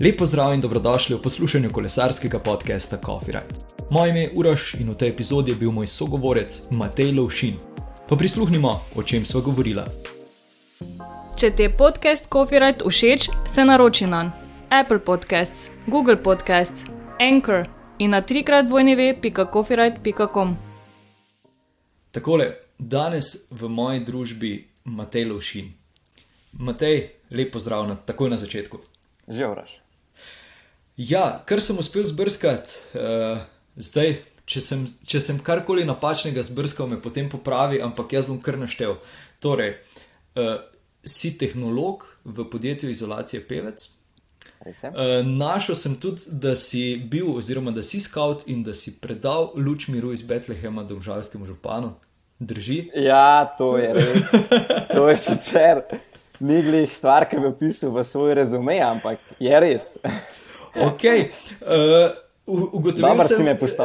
Lepo zdrav in dobrodošli v poslušanju kolesarskega podcasta Coffee Ride. Moje ime je Uraš in v tej epizodi je bil moj sogovorec Matej Lovšin. Pa prisluhnimo, o čem sva govorila. Če ti je podcast Coffee Ride všeč, se naroči na Apple Podcasts, Google Podcasts, Anchor in na trikrat vojneve.coffeeride.com. Takole, danes v moji družbi Matej Lovšin. Matej, lepo zdrav na takoj na začetku. Že uraš. Ja, kar sem uspel zbrskati, uh, zdaj, če sem, če sem karkoli napačnega zbrskal, me potem popravi, ampak jaz bom kar naštel. Torej, uh, si tehnolog v podjetju izolacije Pevec. Uh, našel sem tudi, da si bil, oziroma da si scout in da si predal luč miru iz Betlehema domžalskemu županu. Drži? Ja, to je res. To je sicer ni glih stvar, ki bi opisal v svoj rezume, ampak je res. Ok. Uh, Ugotovil sem, uh,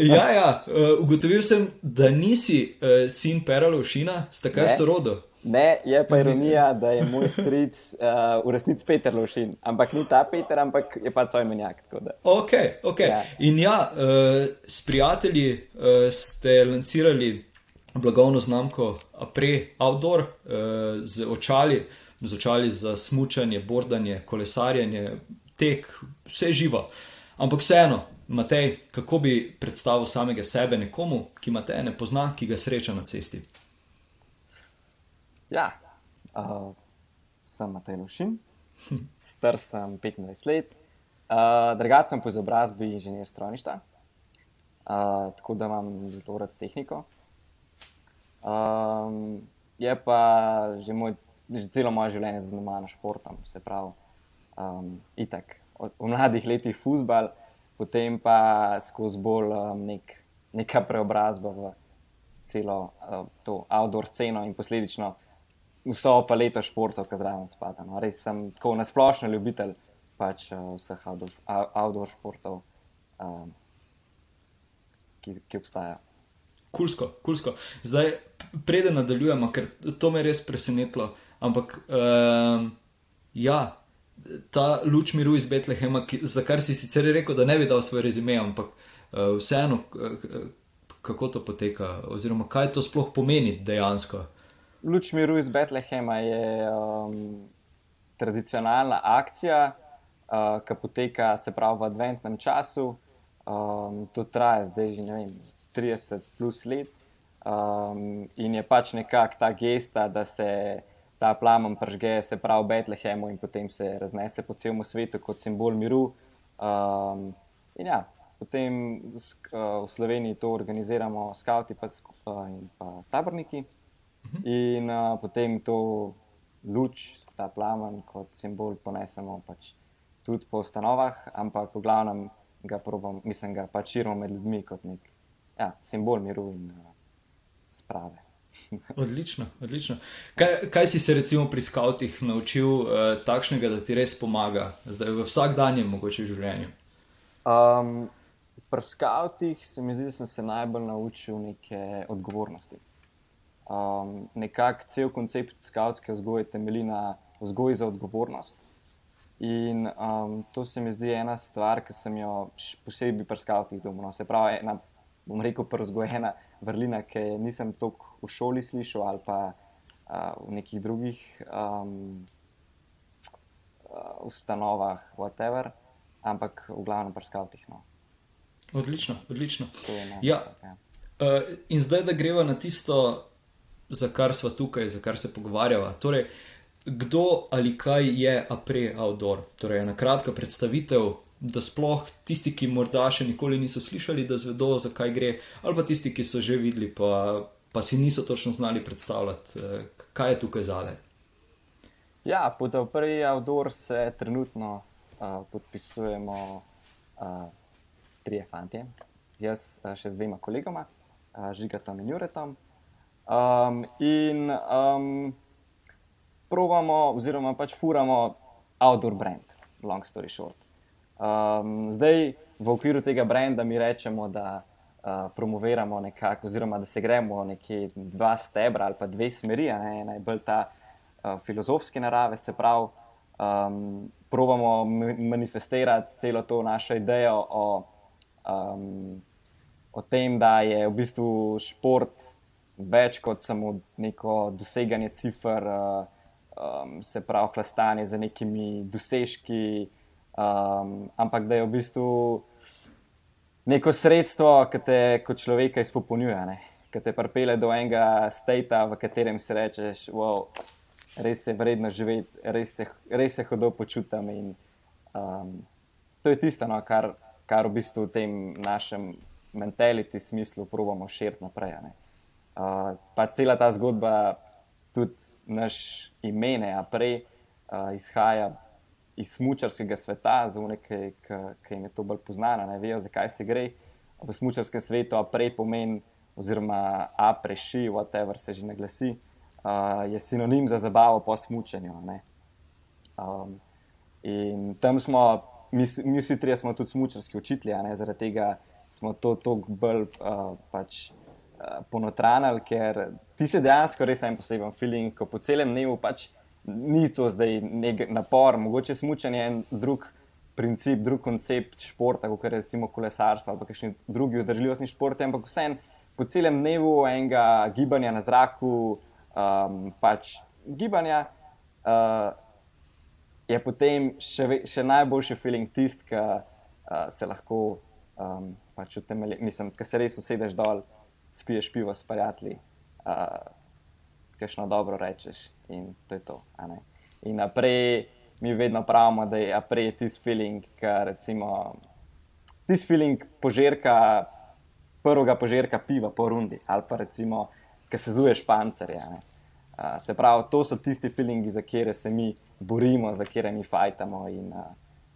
ja, ja, uh, ugotovil sem, da nisi uh, sin Pera Lovšina, sta kar sorodo. Ne, je pa ironija, da je moj stric uh, v resnici Peter Lovšin, ampak ni ta Peter, ampak je pa svoj menjak. Ok, ok. Ja. In ja, uh, s prijatelji uh, ste lansirali blagovno znamko Apre Outdoor uh, z očali, z očali za smutanje, bordanje, kolesarjenje, tek, vse živo. Ampak vseeno, Matej, kako bi predstavil samega sebe nekomu, ki ima te ne pozna, ki ga sreča na cesti? Ja, uh, sem Matej Lušin, star sem 25 let, uh, drugačen sem po izobrazbi inženir strojništva, uh, tako da imam zelo rad tehniko. Um, je pa že, moj, že celo moje življenje zaznamovano športom, se pravi, um, itak. V mladih letih futbal, potem pa skozi bolj um, nek, neka preobrazba v celo uh, to outdoor sceno in posledično vso paleto športov, ki zraven spada. No. Res sem tako nasplošno ljubitelj pač, uh, vseh outdoor, outdoor športov, um, ki, ki obstajajo. Kulsko, kulsko. Zdaj, preden nadaljujemo, ker to me je res presenetilo. Ampak, uh, ja, ta luč miru iz Betlehema, ki, za kar si sicer rekel, da ne bi dal svoj rezime, ampak uh, vseeno, kako to poteka, oziroma kaj to sploh pomeni dejansko. Luč miru iz Betlehema je um, tradicionalna akcija, uh, ki poteka se pravi v adventnem času. Um, to traja zdaj že vem, 30 plus let. Um, in je pač nekako ta gesta, da se ta plamen pržge, se pravi v Betlehemu in potem se raznese po celem svetu kot simbol miru. Um, in ja, potem v, uh, v Sloveniji to organiziramo, skavti pa skupaj in pa taborniki. In uh, potem to luč, ta plamen kot simbol ponesemo pač tudi po ustanovah, ampak v glavnem ga probam, mislim, ga pač širimo med ljudmi kot nek ja, simbol miru in uh, sprave. odlično, odlično. Kaj, kaj si se recimo pri skavtih naučil uh, takšnega, da ti res pomaga, zdaj v vsakdanjem mogoče življenju? Um, pri skavtih se mi zdi, da sem se najbolj naučil neke odgovornosti. Um, Nekako cel koncept skavtske vzgoje temelji na vzgoji za odgovornost. In um, to se mi zdi ena stvar, ki sem jo posebej pri skavtih domov. No, se pravi, ena bom rekel, prezgojena vrlina, ki nisem toliko v šoli slišal ali pa uh, v nekih drugih um, uh, ustanovah, whatever, ampak v glavnem pri skavtih. No. Odlično, odlično. Ja. Ja. Uh, in zdaj, da greva na tisto, za kar smo tukaj, za kar se pogovarjava. Torej, kdo ali kaj je Apre Outdoor? Torej, ena kratka predstavitev, da sploh tisti, ki morda še nikoli niso slišali, da zvedo, zakaj gre, ali pa tisti, ki so že videli, pa, pa si niso točno znali predstavljati, eh, kaj je tukaj zadaj. Ja, pod Avprej Avdor se trenutno uh, podpisujemo uh, trije fanti, jaz uh, še z dvema kolegoma, uh, Žigatom in Juretom. Um, in um, provamo, oziroma pač furamo outdoor brand, long story short. Um, zdaj, v okviru tega brenda, mi rečemo, da promoviramo nekako, oziroma da se gremo nekje dva stebra ali pa dve smeri. Ena je bolj ta uh, filozofske narave, se pravi, um, probamo manifestirati celo to našo idejo o, um, o tem, da je v bistvu šport več kot samo neko doseganje cifr, uh, um, se pravi, hlastanje za nekimi dosežki, um, ampak da je v bistvu neko sredstvo, ki te kot človeka izpopolnjuje, ki te pripelje do enega stata, v katerem si rečeš, wow, res je vredno živeti, res se, res se hodo počutim. In, um, to je tisto, no, kar, kar v bistvu v tem našem mentaliti smislu probujemo širiti naprej. Uh, pa cela ta zgodba, tudi naš imene, a prej uh, izhaja iz smočarskega sveta, za nekaj, ki jim je to bolj poznano, ne vejo, zakaj se gre. V smočarskem svetu, a prej pomeni, oziroma a preši, whatever se že ne glasi uh, je sinonim za zabavo po smučanju. Um, in tam smo, mi, mi vsi trije smo tudi smučarski učitelji, zaradi tega smo to toliko bolj uh, pač, ponotranili, ker ti se dejansko res en poseben feeling, ko po celem dnevu pač ni to zdaj nek napor, mogoče smučanje je en drug. Princip, drug koncept športa, kot je recimo kolesarstvo ali kakšni drugi vzdržljivostni športi, ampak vseeno po celem dnevu enega gibanja na zraku, um, pač gibanja, uh, je potem še, še najboljši feeling tisti, ki uh, se lahko um, pač utemelji. Mislim, da se res usedeš dol, spiješ pivo s prijatelji, uh, kajšno dobro rečeš in to je to. In naprej mi vedno pravimo, da je naprej tisti feeling, ki recimo. Tisti feeling požirka, prvega požirka piva po rundi, ali pa recimo, ki se zuješ pancerje. Se pravi, to so tisti feelingi, za katere se mi borimo, za katere mi fajtamo in uh,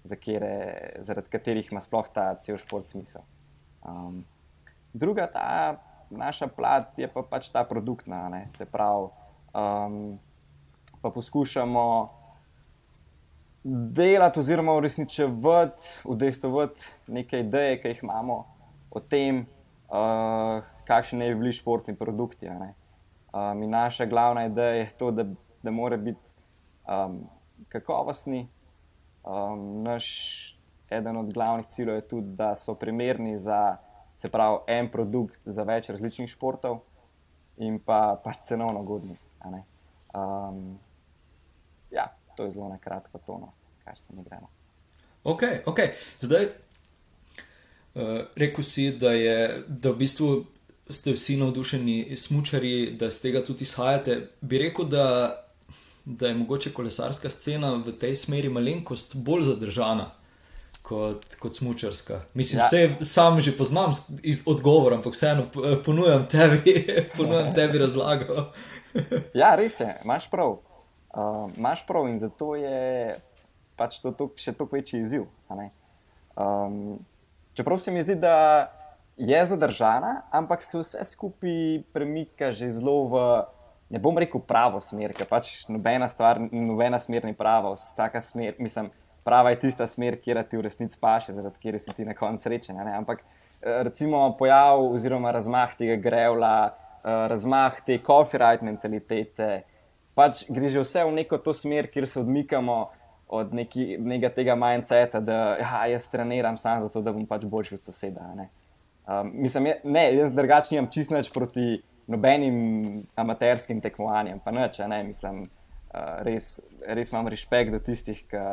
za katere, zaradi katerih ima sploh ta cel šport smisel. Um, druga ta naša plat je pa pač ta produktna, ne? se pravi, um, pa poskušamo delati oziroma uresničevati, udejstovati neke ideje, ki jih imamo o tem, uh, kakšni naj bi bili športni produkti. Um, in naša glavna ideja je to, da, da mora biti um, kakovostni. Um, naš eden od glavnih ciljev je tudi, da so primerni za se pravi, en produkt za več različnih športov in pa pač cenovno ugodni. Um, ja, to je zelo na kratko tono, kar se mi gre. Ok, ok. Zdaj, uh, rekel si, da je da v bistvu ste vsi navdušeni smočari, da z tega tudi izhajate. Bi rekel, da, da je mogoče kolesarska scena v tej smeri malenkost bolj zadržana kot, kot smočarska. Mislim, ja. sam že poznam odgovor, ampak vseeno ponujam tebi, ponujam tebi razlago. ja, res je, imaš prav. Uh, imaš prav in zato je pač to tuk, še toliko večji izziv. Um, čeprav se mi zdi, da je zadržana, ampak se vse skupaj premika že zelo v, ne bom rekel, pravo smer, ker pač nobena stvar, nobena smer ni prava, vsaka smer, mislim, prava je tista smer, kjer ti v resnici paše, zaradi kjer si ti na koncu srečen. Ampak eh, recimo pojav oziroma razmah tega grevla, eh, razmah te copyright mentalitete, pač gre že vse v neko to smer, kjer se odmikamo. Od neki, nekega tega mindseta, da ja, jaz treniram samo zato, da bom pač boljši od soseda. Uh, Um, mislim, je, ne, jaz drugače nimam čisto nič proti nobenim amaterskim tekmovanjem, pa neč, ne, mislim, uh, res, res imam respekt do tistih, ki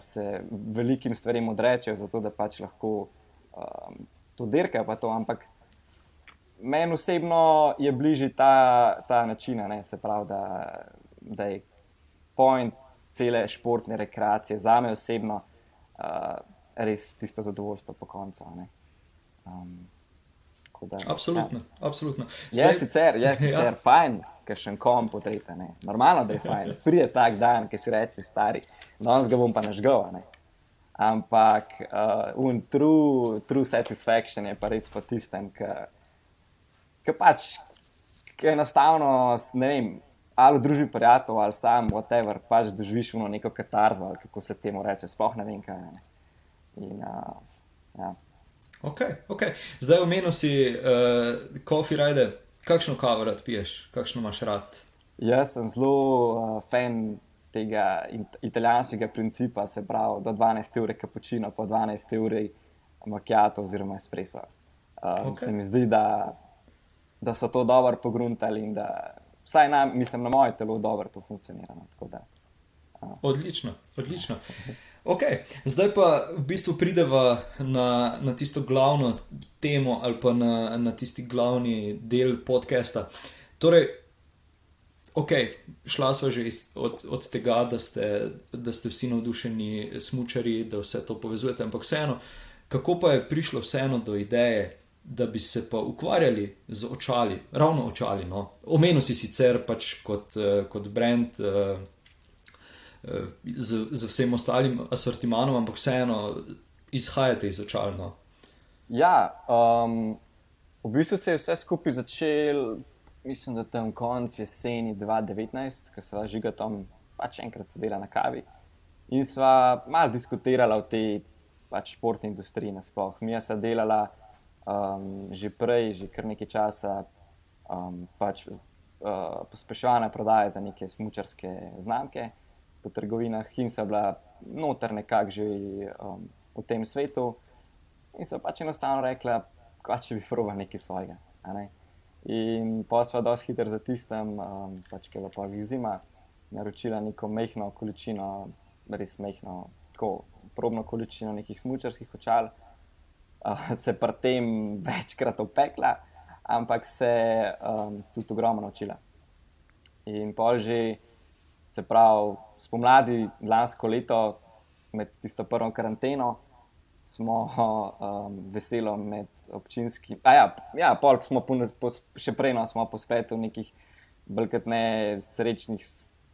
se velikim stvarem odrečejo, zato da pač lahko um, to dirkajo. To, ampak meni osebno je bližji ta, ta način, ne, se pravi, da, da je point cele športne rekreacije za me osebno uh, res tisto zadovoljstvo po koncu. Um, da, absolutno. Ja. absolutno. Zdaj, je sicer, je sicer ja. fajn, ker še kom potrete. Ne. Normalno, da je fajn. Pride tak dan, ki si reči, stari, danes ga bom pa nažgal. Ne. Ampak uh, un true, true satisfaction je pa res po tistem, ki pač, ki enostavno, ne vem, ali v družbi prijateljev, ali sam, whatever, pač doživiš v neko katarzo, kako se temu reče, sploh ne vem kaj. Ne. In, uh, ja. Okay, okay. Zdaj, omenil si uh, rajde. Kakšno kavo rad piješ, kakšno imaš rad? Jaz sem zelo uh, fan tega italijanskega principa, se pravi do 12 ur kapučino, po 12 ur makijato oziroma espresso. Um, okay. Se mi zdi, da, da so to dobro pogruntali in da vsaj na, mislim, na moje telo dobro to funkcionira. No, da, uh. Odlično, odlično. Okay. Zdaj pa v bistvu prideva na, na tisto glavno temo ali pa na, na tisti glavni del podcasta. Torej, ok, šla smo že iz, od, od tega, da ste, da ste vsi navdušeni smočari, da vse to povezujete, ampak vseeno, kako pa je prišlo vseeno do ideje, da bi se pa ukvarjali z očali, ravno očali. No? Omenil si sicer pač kot, uh, kot brand. Uh, Z, z vsem ostalim asortimanom, ampak vseeno izhajate iz očalno. Ja, um, v bistvu se je vse skupaj začelo mislim, da tam konc jeseni 2019, ko sva žiga tam pač enkrat sedela na kavi in sva malo diskutirala o tej pač športni industriji nasploh. Mi smo delala um, že prej, že kar nekaj časa, um, pač uh, pospeševane prodaje za neke smočarske znamke po trgovinah in so bila noter nekako že um, v tem svetu. In so pač enostavno rekla, da če bi proval nekaj svojega. Ne? In pa smo dosti hitro za tistem, um, pač, ki je bila pa zima, naročila neko mehko količino, res mehko, tako probno količino nekih smočarskih očal, uh, se pa tem večkrat opekla, ampak se um, tudi ogromno naučila. In pa že, se pravi, spomladi lansko leto, med tisto prvo karanteno, smo um, veselo med občinski. Ja, ja, pol smo po, po, še prej no, smo po spletu nekih bolj ne srečnih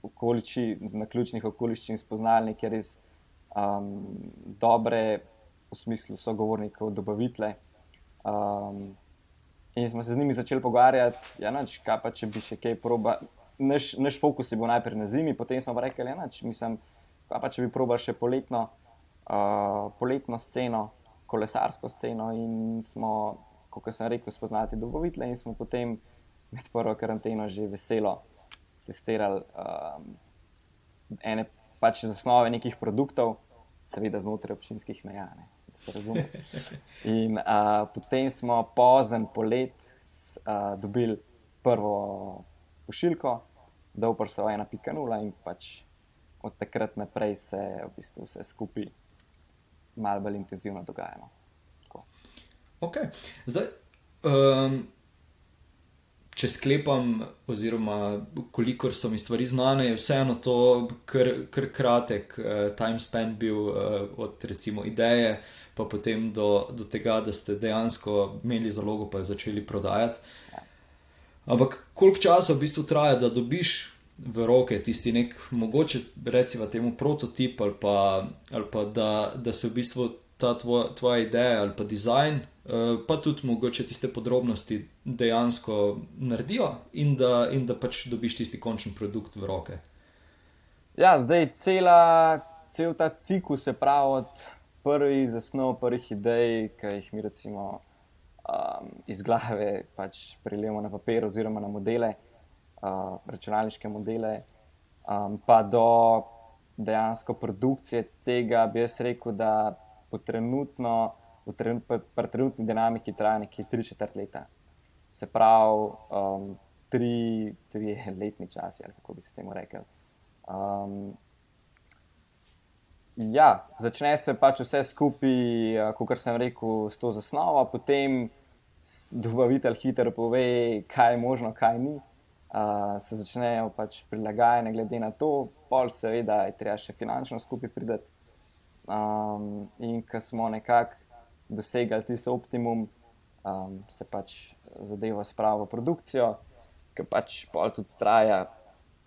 okoliščin, na ključnih okoliščin spoznali nekaj res um, dobre, v smislu sogovornikov, dobavitele. Um, in smo se z njimi začeli pogovarjati, ja, nač, kaj pa če bi še kaj proba. Naš, naš fokus je bil najprej na zimi, potem smo rekli, da ja, je pa če bi probal še poletno, uh, poletno sceno, kolesarsko sceno in smo, kot sem rekel, spoznati dobavitele in smo potem med prvo karanteno že veselo testirali um, ene pač zasnove nekih produktov, seveda znotraj občinskih meja. Ne, se razume. In uh, potem smo pozen polet uh, dobili prvo pošiljko, da uprso 1.0 in pač od takrat naprej se v bistvu vse skupaj malo bolj intenzivno dogajalo. Okay. Zdaj, um, če sklepam, oziroma kolikor so mi stvari znane, je vseeno to kar, kar kratek uh, time span bil uh, od recimo ideje, pa potem do, do tega, da ste dejansko imeli zalogo, pa jo začeli prodajati. Ampak koliko časa v bistvu traja, da dobiš v roke tisti nek, mogoče recimo temu prototip, ali pa, ali pa da, da se v bistvu ta tvoja, tvoja ideja ali pa dizajn, uh, pa tudi mogoče tiste podrobnosti dejansko naredijo in da, in da pač dobiš tisti končni produkt v roke. Ja, zdaj cela, cel ta ciklus, se pravi od prvih zasnov, prvih idej, ki jih mi recimo um, iz glave pač prelijemo na papir oziroma na modele uh, računalniške modele, um, pa do dejansko produkcije tega, bi jaz rekel, da po trenutno, v trenut, trenutni dinamiki traja nekje 3-4 leta. Se pravi, um, tri, tri letni čas, ali kako bi se temu rekel. Um, ja, začne se pač vse skupaj, kot sem rekel, s to zasnovo, potem dobavitelj hitro pove, kaj je možno, kaj ni uh, se začnejo pač prilagajati, glede na to, pol seveda je treba še finančno skupaj prideti. Um, in ko smo nekako dosegali tisti optimum, um, se pač zadeva spravo produkcijo, ki pač pol tudi traja,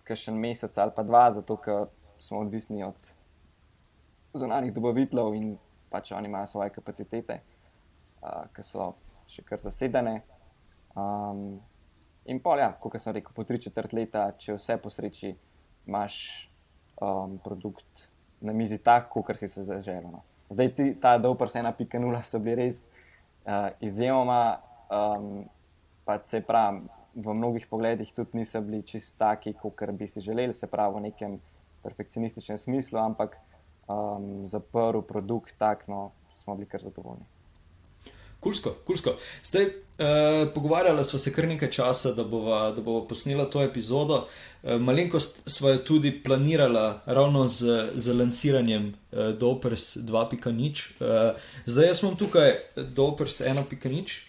še en mesec ali pa dva, zato ker smo odvisni od zunanjih dobaviteljev in pač oni imajo svoje kapacitete, uh, ki so še kar zasedene. Um, In pol, ja, kot sem rekel, po tri četrt leta, če vse po sreči imaš um, produkt na mizi tako, kot si se zaželel. No. Zdaj ti, ta se ena pika nula so bili res uh, izjemoma, um, pa se pravi, v mnogih pogledih tudi niso bili čist taki, kot bi si želeli, se pravi v nekem perfekcionističnem smislu, ampak um, zaprl produkt, tako no, smo bili kar zadovoljni. Kulsko, kulsko. Zdaj, eh, pogovarjala smo se kar nekaj časa, da bova, da bova posnela to epizodo. Eh, malenkost smo jo tudi planirala ravno z, z lansiranjem eh, Dopers 2.0. Eh, zdaj, jaz imam tukaj Dopers 1.0.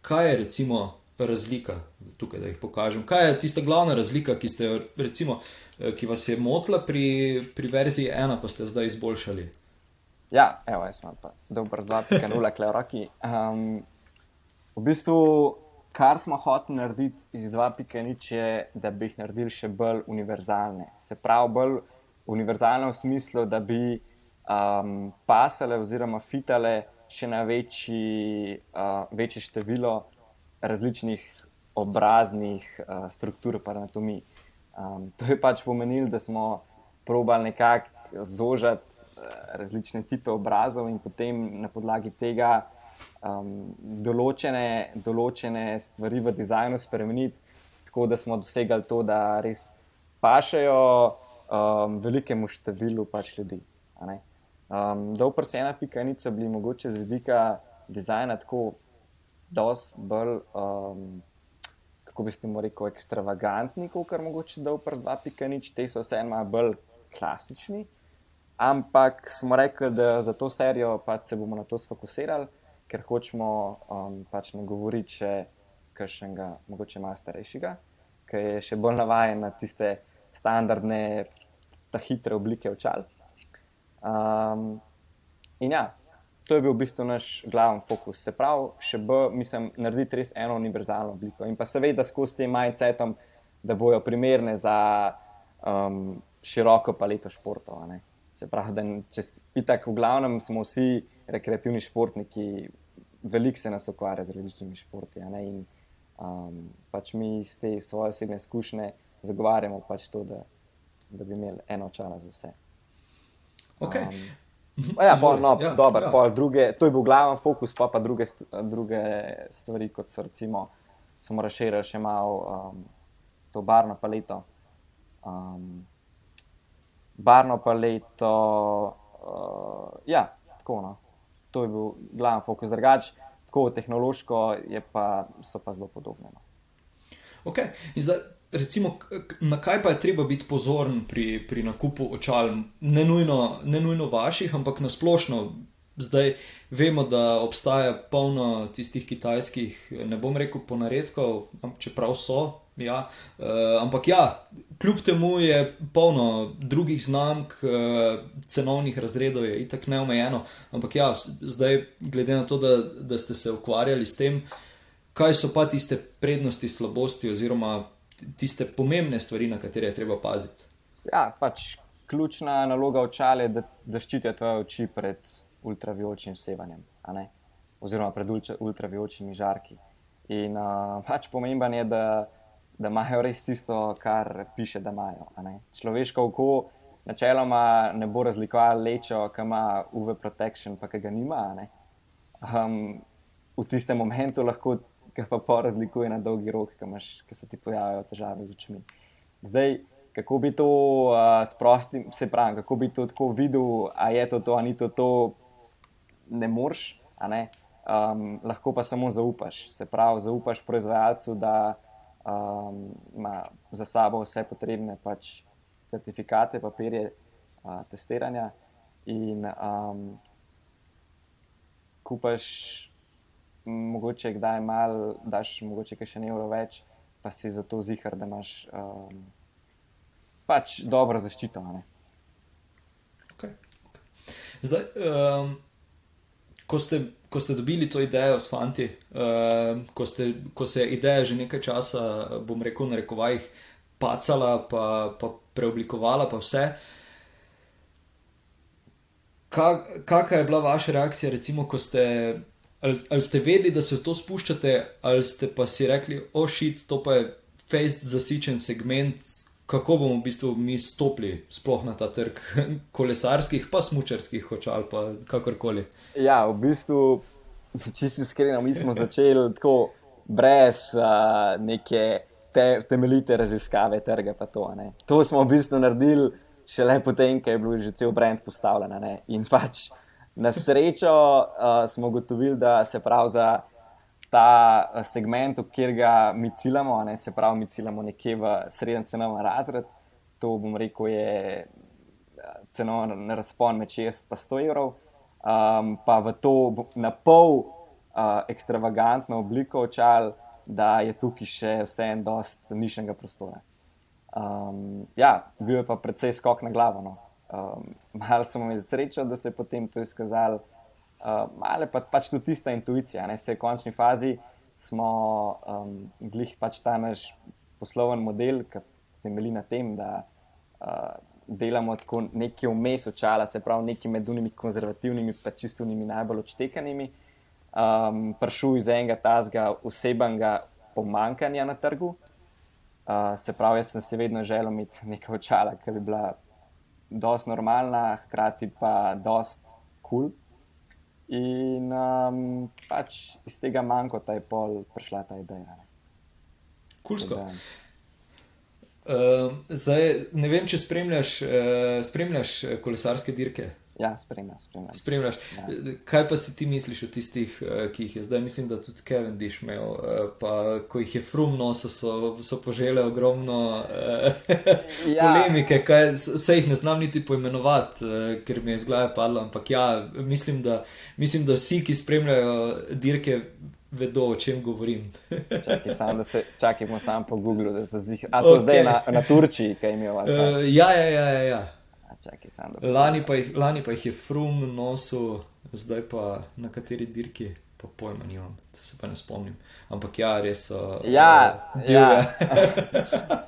Kaj je recimo razlika tukaj, da jih pokažem? Kaj je tista glavna razlika, ki, ste, recimo, eh, ki vas je motila pri, pri verziji 1, pa ste zdaj izboljšali? Ja, evo, jaz sem pa dober 2.0, kleroki. Um, v bistvu, kar smo hoteli narediti iz 2.0, je, da bi jih naredili še bolj univerzalne. Se pravi, bolj univerzalne v smislu, da bi um, pasale oziroma fitale še na večji, uh, večje število različnih obraznih uh, struktur in anatomij. Um, to je pač pomenilo, da smo probali nekako zožati različne tipe obrazov in potem na podlagi tega um, določene, določene stvari v dizajnu spremeniti, tako da smo dosegali to, da res pašajo um, velikemu številu pač ljudi. Um, Dobro, se ena pika nica bili mogoče z vidika dizajna tako dosti bolj. Um, Kako bi ste mu rekel, ekstravagantni, kot kar mogoče da v 2.0, te so vseeno bolj klasični. Ampak smo rekli, da za to serijo pač se bomo na to sfokusirali, ker hočemo um, pač ne govoriti še kakšnega, mogoče malo starejšega, ki je še bolj navaden na tiste standardne, ta hitre oblike očal. Um, in ja, to je bil v bistvu naš glavni fokus. Se pravi, še B, mislim, narediti res eno univerzalno obliko in pa seveda skozi tem majcetom, da bojo primerne za um, široko paleto športov. Se pravi, da če itak v glavnem smo vsi rekreativni športniki, veliko se nas ukvarja z različnimi športi. In um, pač mi iz te svoje osebne izkušnje zagovarjamo pač to, da, da bi imeli eno očala za vse. Okay. Um, ja, pol, no, ja, dober, ja. Pol, druge, to je bil glaven fokus, pa pa druge, druge stvari, kot so recimo, smo razširili še malo um, to barno paleto. Um, barno paleto. Uh, ja, tako, no. To je bil glavni fokus. Drugač, tako tehnološko pa, so pa zelo podobne. No. Okay. Zdaj, recimo, na kaj pa je treba biti pozoren pri, pri nakupu očal? Ne nujno, ne nujno vaših, ampak na splošno. Zdaj vemo, da obstaja polno tistih kitajskih, ne bom rekel ponaredkov, čeprav so, Ja, uh, ampak ja, kljub temu je polno drugih znamk, uh, cenovnih razredov je itak neomejeno. Ampak ja, zdaj, glede na to, da, da ste se ukvarjali s tem, kaj so pa tiste prednosti, slabosti, oziroma tiste pomembne stvari, na katere je treba paziti. Ja, pač ključna naloga očal je, da zaščitijo tvoje oči pred ultraviočnim sevanjem, oziroma pred ultraviočnimi žarki. In uh, pač pomemben je, da da imajo res tisto, kar piše, da imajo. Človeško oko načeloma ne bo razlikovalo lečo, ki ima UV protection, pa ki ga nima. Um, v tistem momentu lahko ga pa po razlikuje na dolgi rok, ki se ti pojavljajo težave z očmi. Zdaj, kako bi to uh, sprostil, se pravi, kako bi to tako videl, a je to to, a ni to to, ne moreš. Um, lahko pa samo zaupaš. Se pravi, zaupaš proizvajalcu, da um, ima za sabo vse potrebne pač, certifikate, papirje, uh, testiranja. In um, kupaš, mogoče kdaj malo, daš mogoče še nekaj več, pa si za to zihar, da imaš um, pač dobro zaščito. Okay. Zdaj, um, ko ste, ko ste dobili to idejo s fanti, uh, ko, ste, ko se je ideja že nekaj časa, bom rekel, na rekovajih, pacala, pa, pa preoblikovala, pa vse. Kakšna je bila vaša reakcija, recimo, ko ste, ali, ali ste vedeli, da se v to spuščate, ali ste pa si rekli, ošit, oh, to pa je fejst zasičen segment, kako bomo v bistvu mi stopili sploh na ta trg kolesarskih, pa smočarskih očal, pa kakorkoli. Ja, v bistvu, če si iskren, mi smo začeli tako brez uh, neke te, temeljite raziskave trga. To, to smo v bistvu naredili šele potem, ko je bil že cel brand postavljen. In pač na srečo uh, smo ugotovili, da se prav za ta segment, kjer ga mi ciljamo, ne? se pravi, mi ciljamo nekje v srednjem cenovnem razredu. To bom rekel, je cenovni razpon med 60 in 100 evrov, um, pa v to na pol uh, ekstravagantno obliko očal, da je tukaj še vse en dost nišnega prostora. Um, ja, bil je pa precej skok na glavo. No. Um, malo smo imeli srečo, da se je potem to izkazalo, uh, malo pa pač tudi tista intuicija. Ne. Se je v končni fazi smo um, glih pač ta naš posloven model, ki temelji na tem, da uh, delamo tako nekje vmes očala, se pravi, nekje med unimi konzervativnimi, pa čistovnimi najbolj odštekanimi um, prišel iz enega tazga osebnega pomankanja na trgu. Uh, se pravi, jaz sem si vedno želel imeti nekaj očala, ki bi bila dosti normalna, hkrati pa dosti kul. Cool. In um, pač iz tega manjka ta je pol prišla ta ideja. Kulsko. Uh, zdaj, ne vem, če spremljaš, uh, spremljaš kolesarske dirke. Ja, spremljaš. spremljaš. spremljaš. Ja. Kaj pa si ti misliš o tistih, eh, ki jih je zdaj? Mislim, da tudi Kevin Diš imel, eh, pa ko jih je frum nosil, so, so požele ogromno eh, ja. polemike. Kaj, se jih ne znam niti poimenovati, ker mi je zgleda padlo. Ampak ja, mislim da, mislim, da vsi, ki spremljajo dirke. Vedo, o čem govorim. Čakaj, sam, se, čakajmo samo po Googlu, da se zdi, da je to okay. zdaj na, na Turčiji, kaj imajo. Uh, ja, ja, ja. ja, ja čakaj, sam, lani, pa jih, lani pa jih je frum nosil, zdaj pa na kateri dirki, pa pojma nimam, se pa ne spomnim. Ampak ja, res so. Ja, uh, ja.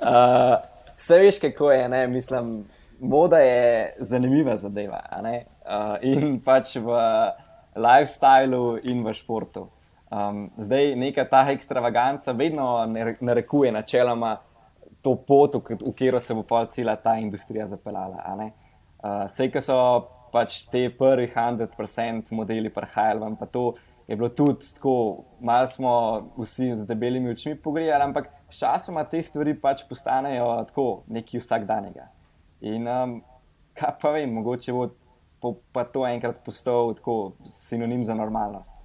uh, vse veš, kako je, ne? mislim, moda je zanimiva zadeva. Uh, in pač v lifestylu in v športu. Um, zdaj neka ta ekstravaganca vedno narekuje načeloma to pot, v katero se bo pa cela ta industrija zapeljala. Uh, Sej, ki so pač te prvi 100% modeli prihajali, pa to je bilo tudi tako, malo smo vsi z debelimi očmi pogledali, ampak sčasoma te stvari pač postanejo tako neki vsakdanjega. In um, kaj pa vem, mogoče bo po, pa to enkrat postal tako sinonim za normalnost.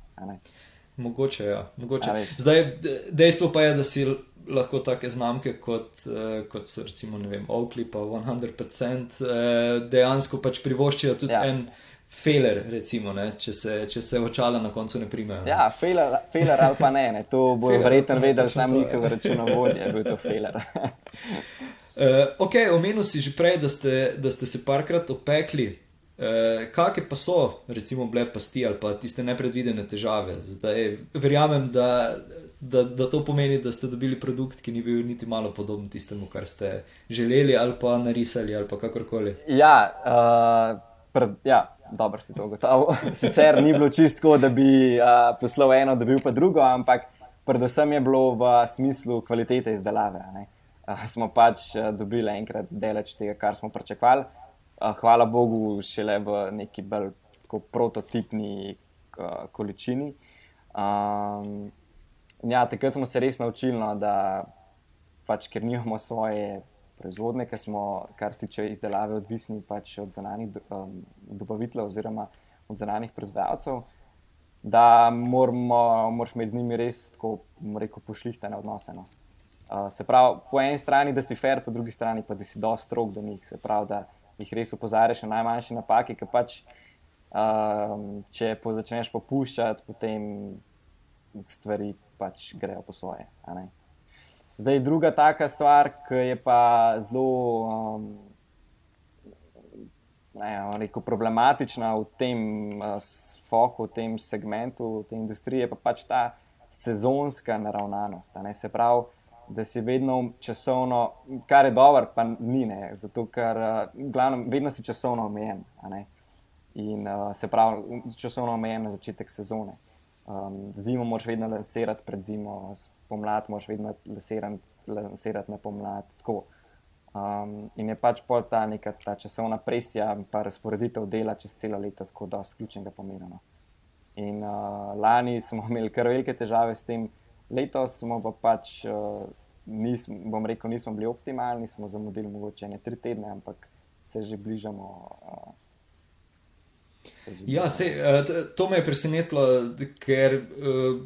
Mogoče, ja. Mogoče. Zdaj, dejstvo pa je, da si lahko take znamke kot, uh, kot so recimo Oakley, pa 100%, uh, eh, dejansko pač privoščijo tudi ja. en. Feler, recimo, ne, če, se, če se očala na koncu ne primejo. Ne. Ja, feler, feler ali pa ne, ne. to bo verjetno vedel sam njihov računovodja, da je to feler. uh, ok, omenil si že prej, da ste, da ste se parkrat opekli. Uh, Kakšne pa so, recimo, bile pasti ali pa tiste nepredvidene težave? Zdaj, verjamem, da da, da to pomeni, da ste dobili produkt, ki ni bil niti malo podoben tistemu, kar ste želeli ali pa narisali ali pa kakorkoli. Ja, uh, pred, ja dobro si to ugotovil. Sicer ni bilo čisto, da bi uh, poslal eno, da bi pa drugo, ampak predvsem je bilo v smislu kvalitete izdelave. Uh, smo pač uh, dobili enkrat deleč tega, kar smo pričakovali. Uh, hvala Bogu, šele v neki bolj prototipni uh, količini. Um, ja, takrat smo se res naučili, no, da pač, ker nimamo svoje proizvodne, ker smo, kar se tiče izdelave, odvisni pač od zunanjih um, dobaviteljev oziroma od zunanjih proizvajalcev, da moramo, moraš med njimi res tako, rekel, pošlihtene odnose. No. Uh, se pravi, po eni strani, da si fair, po drugi strani pa, da si dosti strok do njih, se pravi, da jih res opozarjaš na najmanjše napake, ker pač, um, če po začneš popuščati, potem stvari pač grejo po svoje. Zdaj, druga taka stvar, ki je pa zelo um, ne, rekel, problematična v tem uh, foku, v tem segmentu, v tej industriji, je pa pač ta sezonska naravnanost. Se pravi, da si vedno časovno, kar je dobro, pa ni ne, zato ker uh, glavno, vedno si časovno omejen. In uh, se pravi, časovno omejen na začetek sezone. Um, zimo moraš vedno lansirati pred zimo, pomlad moraš vedno lansirati na pomlad. Um, in je pač pol ta neka ta časovna presija in pa razporeditev dela čez celo leto tako dosti ključnega pomena. No. In uh, lani smo imeli kar velike težave s tem, letos smo pa pač, uh, nismo, bom rekel, nismo bili optimalni, smo zamudili mogoče ne tri tedne, ampak se že bližamo. Uh, Ja, sej, to me je presenetilo, ker uh,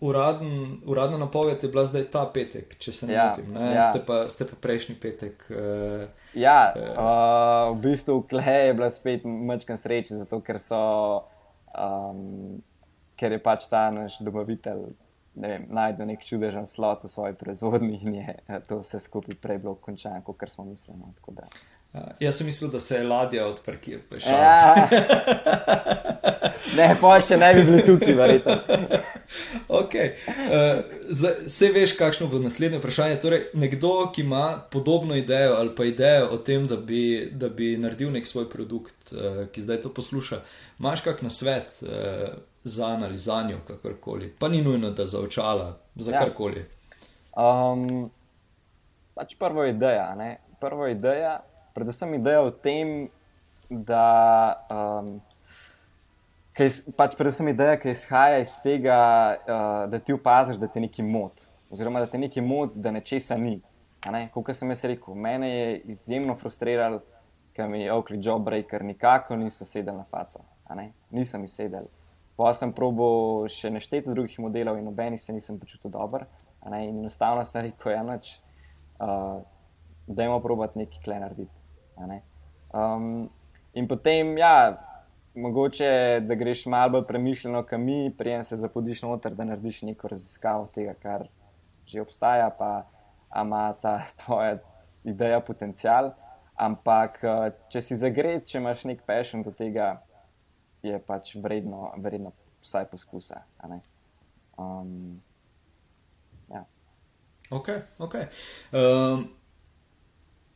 uraden, uradna napoved je bila zdaj ta petek, če se ne Ja, motim. Ne? ja. Ste, pa, ste pa prejšnji petek. Uh, Ja, uh, v bistvu Klej je bila spet mečkan sreče, zato ker so, um, ker je pač ta naš dobavitelj. Ne vem, najdel nek čudežen slot v svoji proizvodnji in je eh, to vse skupaj prej bilo končano, kot smo mislili. No. Uh, jaz sem mislil, da se je ladja odprkila. Ja. Ne, pa še ne bi bil tukaj, verjetno. Okay. Uh, Vse veš, kakšno bo naslednje vprašanje. Torej, nekdo, ki ima podobno idejo ali pa idejo o tem, da bi, da bi naredil nek svoj produkt, uh, ki zdaj to posluša, imaš kak na svet uh, za ali za njo, kakorkoli. Pa ni nujno, da za očala, za Ja. karkoli. Um, pač prva ideja. Ne? Prva ideja, predvsem ideja o tem, da. Um, Kaj, pač predvsem ideja, ki izhaja iz tega, uh, da ti opaziš, da te nekaj moti, oziroma da te nekaj moti, da nečesa ni. Kot sem jaz rekel, mene je izjemno frustriral, ker mi je Oakley Jawbreaker nikako niso sedeli na faco. Nisem jih sedel. Pa sem probo še nešteti drugih modelov in nobenih se nisem počutil dobro. In enostavno sem rekel, ja, noč, uh, dajmo probati nekaj kle narediti. Um, in potem, ja, mogoče, da greš malo bolj premišljeno, kam mi, prijem se zapodiš noter, da narediš neko raziskavo tega, kar že obstaja, pa ima ta tvoja ideja potencial. Ampak, eh, če si zagret, če imaš nek passion do tega, je pač vredno, vredno vsaj poskusa. Um, ja. Ok, ok. Um,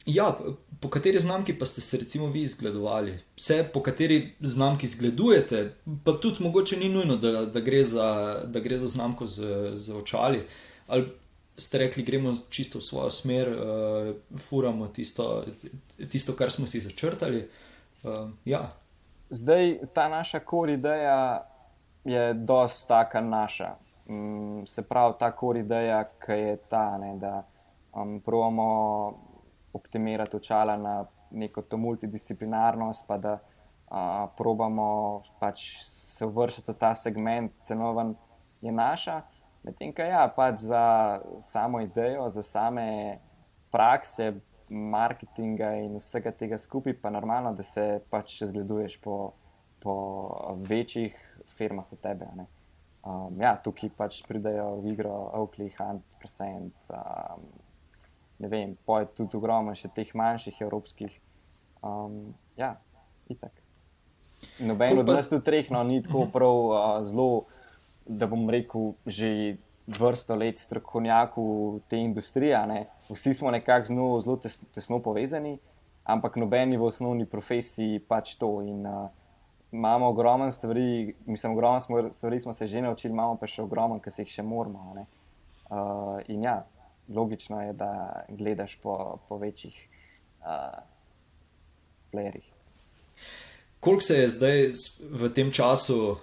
ja, po kateri znamki pa ste se recimo vi izgledovali? Vse, po kateri znamki zgledujete, pa tudi mogoče ni nujno, da, da, gre, za, da gre za znamko z, z očali. Ali ste rekli, gremo čisto v svojo smer, uh, furamo tisto, tisto, kar smo si začrtali. Uh, ja, Zdaj, ta naša kor ideja je dosti taka naša. Mm, se pravi, ta kor ideja, ki je ta, ne, da um, pravimo optimirati očala na neko to multidisciplinarnost, pa da uh, probamo pač se uvršiti v ta segment cenoven, je naša. Medtem, ko ja, pač za samo idejo, za same prakse, marketinga in vsega tega skupaj, pa normalno, da se pač zgleduješ po, po večjih firmah od tebe. a ne. Um, ja, tukaj pač pridejo v igro Oakley, Hunt, Percent. Um, ne vem, pa je tudi ogromno še teh manjših evropskih. Um, ja, itak. Noben od nas tu treh, no, ni tako prav uh, zelo, da bom rekel, že vrsto let strokovnjak v tej industriji. a ne. Vsi smo nekako z njo zelo tes, tesno povezani, ampak noben ni v osnovni profesiji pač to. In, uh, imamo ogromno stvari, mislim, ogromno smo, stvari smo se že naučili, imamo pa še ogromno, ki se jih še moramo. Uh, in ja, logično je, da gledaš po, po večjih uh, playerjih. Koliko se je zdaj v tem času, uh,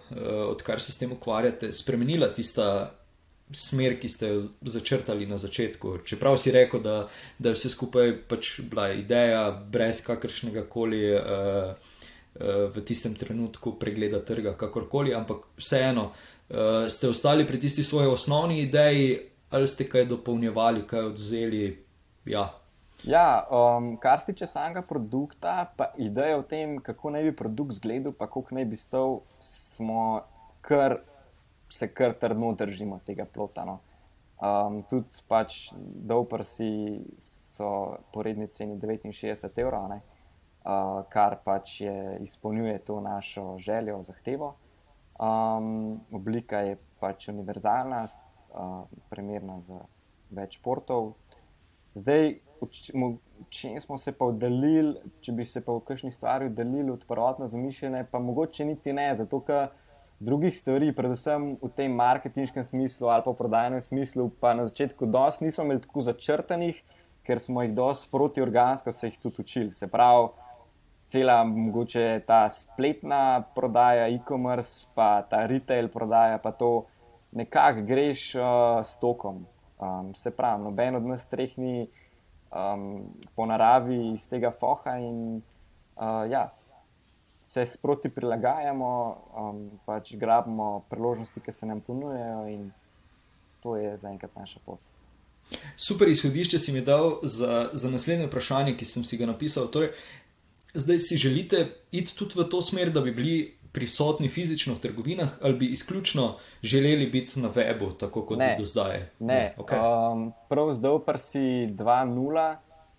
odkar se s tem ukvarjate, spremenila tista smer, ki ste jo začrtali na začetku? Čeprav si rekel, da, da je vse skupaj pač bila ideja, brez kakršnega koli uh, v tistem trenutku pregleda trga, kakorkoli, ampak vseeno uh, ste ostali pri tisti svoji osnovni ideji, ali ste kaj dopolnjevali, kaj odvzeli. Ja, Ja, um, kar se tiče samega produkta, pa ideja o tem, kako naj bi produkt izgledal, pa koliko naj bi stal, smo kar, se kar trdno držimo tega plota. No. Um, tudi pač Dovprsi so po redni ceni 69 evrov, ne, uh, kar pač je, izpolnjuje to našo željo, zahtevo. Um, oblika je pač univerzalna, uh, primerna za več športov. Zdaj, če smo se pa oddaljili, če bi se pa v kakšni stvari oddaljili od prvotno zamišljene, pa mogoče niti ne, zato ker drugih stvari, predvsem v tem marketinškem smislu ali pa v prodajnem smislu, pa na začetku dosti nismo imeli tako začrtanih, ker smo jih dosti protiorgansko se jih tudi učili. Se pravi, cela mogoče ta spletna prodaja, e-commerce, pa ta retail prodaja, pa to nekako greš uh, s tokom. Um, se pravi, noben od nas treh ni um, po naravi iz tega foha in uh, ja, se sproti prilagajamo, um, pač grabimo priložnosti, ki se nam ponujejo in to je zaenkrat naša pot. Super izhodišče si mi dal za, za naslednje vprašanje, ki sem si ga napisal. Torej, zdaj si želite iti tudi v to smer, da bi bili prisotni fizično v trgovinah, ali bi izključno želeli biti na webu, tako kot je do zdaj? Ne, ne. Okay. um, prav zdaj pa si 2-0,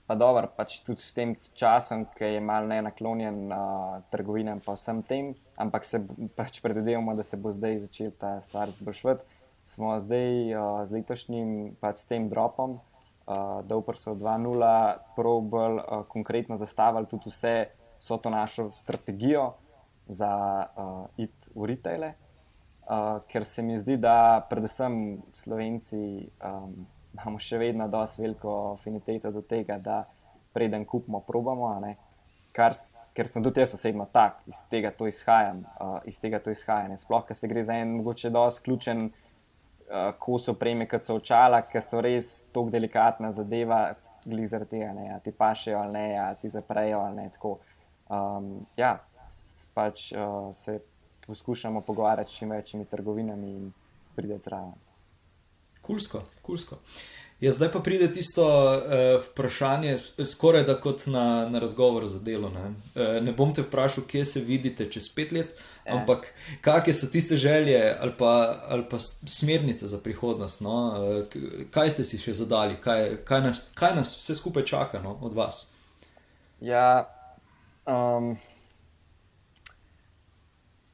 pa dobro, pač tudi s tem časom, ki je mal ne naklonjen uh, trgovinam, pa vsem tem, ampak se pač predvidevamo, da se bo zdaj začel ta stvar zbršvati. Smo zdaj uh, z letošnjim pač s tem dropom, uh, da uprsov 2-0, prav bolj uh, konkretno zastavili tudi vse, so to našo strategijo za uh, it v retaile, uh, ker se mi zdi, da predvsem Slovenci um, imamo še vedno dosti veliko afiniteto do tega, da preden kupimo, probamo. Kar, ker sem tudi jaz osebno tak, iz tega to izhajam, uh, iz tega to izhajam. Sploh, ker se gre za en mogoče dosti ključen. Uh, ko so prejme, kot so očala, ker so res tako delikatna zadeva, glede tega, ali ti pašejo ali ne, ali ti zaprejo ali ne. Um, ja, pač uh, se poskušamo pogovarjati s čim večjimi trgovinami in prideti zraven. Kulsko, kulsko. Ja, zdaj pa pride tisto uh, vprašanje, skoraj da kot na, na razgovor za delo. Ne? Uh, ne bom te vprašal, kje se vidite čez pet let, e. ampak kakšne so tiste želje ali pa, ali pa smernice za prihodnost. No? Uh, kaj ste si še zadali, kaj, kaj, nas, kaj nas vse skupaj čaka no? od vas? Ja, um,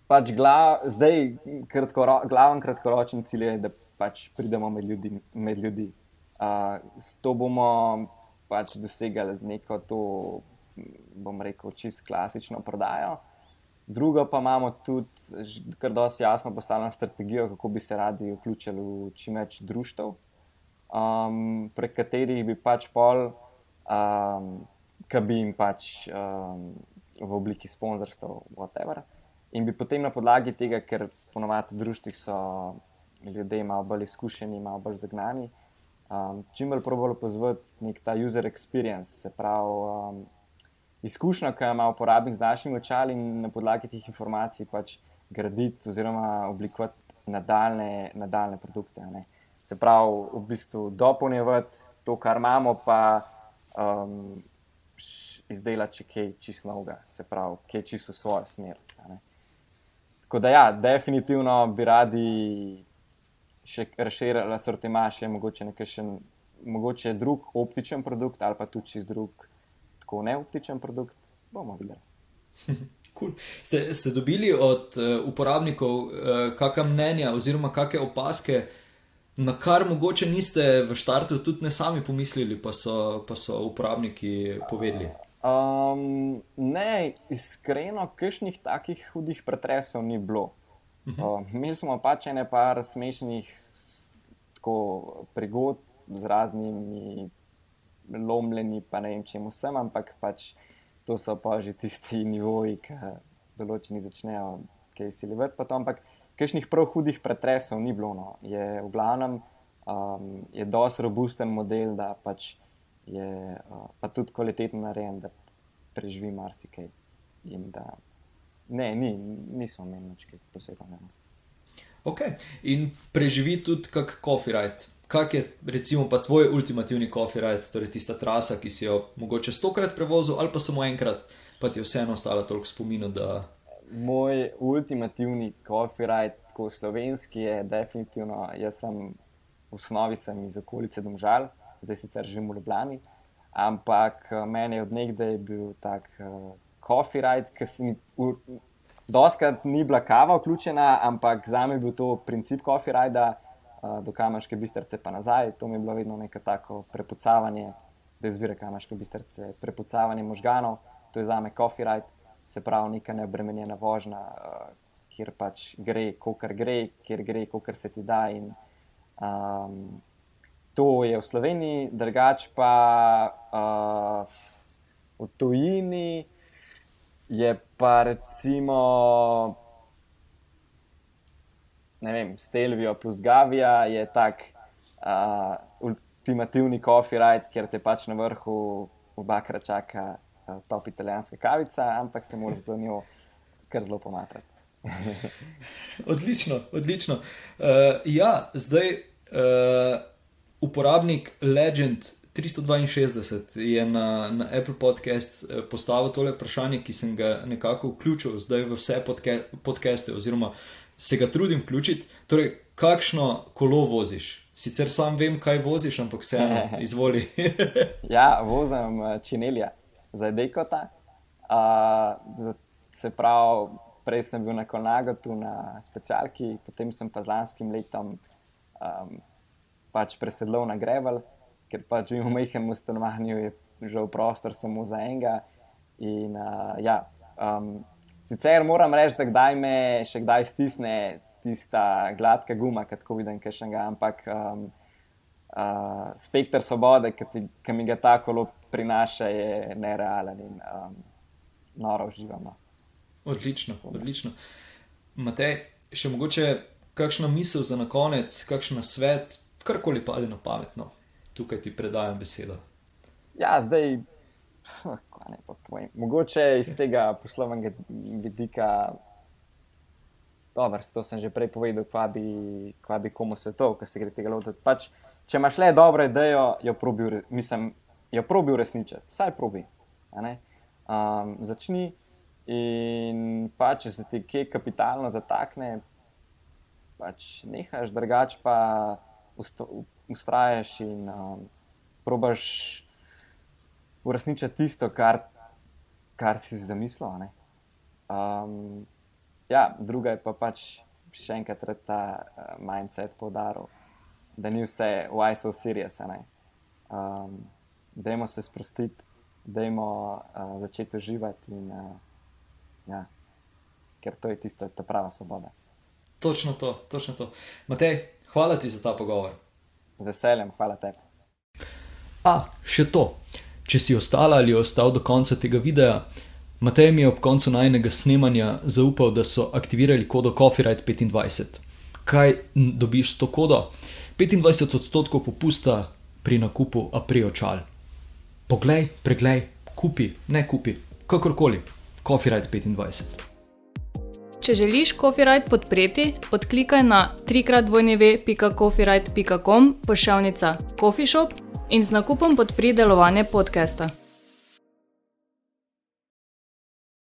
pač glav, zdaj, kratkoro, glaven kratkoročen cilj je, da pač pridemo med ljudi. Med ljudi. Uh, s to bomo pač dosegali z neko to, bom rekel, čist klasično prodajo. Drugo pa imamo tudi, kar dosti jasno postavljeno strategijo, kako bi se radi vključili v čim več društev, um, prek katerih bi pač pol, um, ki bi jim pač um, v obliki sponzorstva, whatever. In bi potem na podlagi tega, ker ponovadi v družbih so ljudje malo bolj izkušeni, malo bolj zagnani, um, čim bolj probalo pozvati nek ta user experience, se pravi um, izkušnja, ki jo ima uporabnik z našimi očali in na podlagi teh informacij pač graditi oziroma oblikovati nadaljne, nadaljne produkte. Ne. Se pravi, v bistvu dopolnjevati to, kar imamo, pa um, izdelati še kaj čisto novega, se pravi, kaj čisto svojo smer. Tako da, ja, definitivno bi radi še razširili asortimaž, še mogoče nekaj mogoče drug optičen produkt ali pa tudi čist drug, tako neoptičen produkt. Bomo videli. Cool. Ste, ste dobili od uh, uporabnikov uh, kakšna mnenja oziroma kakšne opaske, na kar mogoče niste v štartu tudi ne sami pomislili, pa so, pa so uporabniki povedali? Um, ne, iskreno, kakšnih takih hudih pretresov ni bilo. Uh, imeli smo pač ene par smešnih prigod z raznimi lomljeni, pa ne vem čemu vsem, ampak pač to so pa že tisti nivoji, ki določeni začnejo kaj silivati. Ampak kakšnih prav hudih pretresov ni bilo. No. Je v glavnem um, je dosti robusten model, da pač je uh, pa tudi kvaliteten narejen, da preživi marsikaj. Da, ne, ni, nismo imeli nič posebnega. No. Ok, in preživi tudi kak copyright. Kak je, recimo, pa tvoj ultimativni copyright, torej tista trasa, ki si jo mogoče stokrat prevozil, ali pa samo enkrat, pa ti je vseeno ostalo toliko spominov. Da... Moj ultimativni copyright, tako slovenski, je definitivno, jaz sem v osnovi iz okolice Domžal, zdaj sicer živim v Ljubljani. Ampak eh, meni je odnegdaj bil tak uh, coffee ride, ki se mi doskrat ni bila kava vključena, ampak za me je bil to princip coffee ride, uh, do kamaške bistrce pa nazaj. To mi je bilo vedno neko tako prepucavanje, da izvire kamaške bistrce, prepucavanje možganov. To je za me coffee ride, se pravi neka neobremenjena vožnja, uh, kjer pač gre, kar gre, kjer gre, kar se ti da. In, um, to je v Sloveniji, drugač pa uh, v tujini je pa recimo. Ne vem, Stelvijo plus Gavija je tak uh, ultimativni copyright, ker te pač na vrhu obakrat čaka uh, top italijanska kavica, ampak se moraš do njo kar zelo pomatrati. odlično, odlično. Uh, ja, zdaj uh, uporabnik Legend 362 je na, na Apple Podcasts postavil tole vprašanje, ki sem ga nekako vključil zdaj v vse podke, podcaste, oziroma se ga trudim vključiti. Torej, kakšno kolo voziš? Sicer sam vem, kaj voziš, ampak vseeno, izvoli. ja, vozim činelja, zdaj dekota. Uh, se pravi, prej sem bil na Konagatu, na specialki, potem sem pa z lanskim letom um, pač presedlal na Grevel, ker pač v majhnem stanovanju je žal prostor samo za enega. In, uh, ja, um, sicer moram reči, da kdaj me še kdaj stisne tista gladka guma, kot vidim, kaj še ga, ampak um, uh, spektr svobode, ki mi ga ta kolo prinaša, je nerealen in um, noro uživamo. Odlično, odlično. Matej, še mogoče kakšna misel za konec, kakšen svet, karkoli pade na pametno, tukaj ti predajam besedo. Ja, zdaj, ne pa povem. Mogoče iz tega poslovnega vidika dobro, to sem že prej povedal, kva bi, kva bi komu svetov, ki se gre tega lotiti. Pač, če imaš le dobro idejo, jo probi, mislim, jo probi uresničiti, vsaj probi. Um, začni in pa če se ti kje kapitalno zatakne, pač nehaš, drugač pa ustrajaš in um, probaš uresničiti tisto, kar, kar si zamislil ja, druga je pa pač še enkrat ta uh, mindset podaril, da ni vse why so serious. Um, dajmo se sprostiti, dajmo uh, začeti uživati, in, uh, ja, ker to je tista ta prava svoboda. Točno to, točno to. Matej, hvala ti za ta pogovor. Z veseljem, hvala tebi. A, še to. Če si ostala ali ostal do konca tega videa, Matej mi je ob koncu najnega snemanja zaupal, da so aktivirali kodo Copyright 25. Kaj dobiš s to kodo? 25 odstotkov popusta pri nakupu apriočal. Poglej, preglej, kupi, ne kupi, kakorkoli, Copyright 25. Če želiš Copyright podpreti, odklikaj na trikratvojneve.copyright.com pošiljka Coffee Shop in z nakupom podpri delovanje podcasta.